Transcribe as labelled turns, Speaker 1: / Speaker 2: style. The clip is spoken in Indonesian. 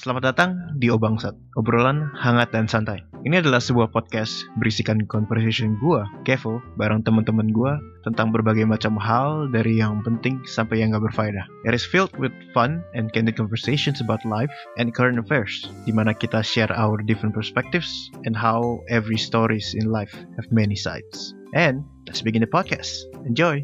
Speaker 1: Selamat datang di Obangsat, obrolan hangat dan santai. Ini adalah sebuah podcast berisikan conversation gua, Kevo, bareng teman-teman gua tentang berbagai macam hal dari yang penting sampai yang gak berfaedah. It is filled with fun and candid conversations about life and current affairs, di mana kita share our different perspectives and how every stories in life have many sides. And let's begin the podcast. Enjoy!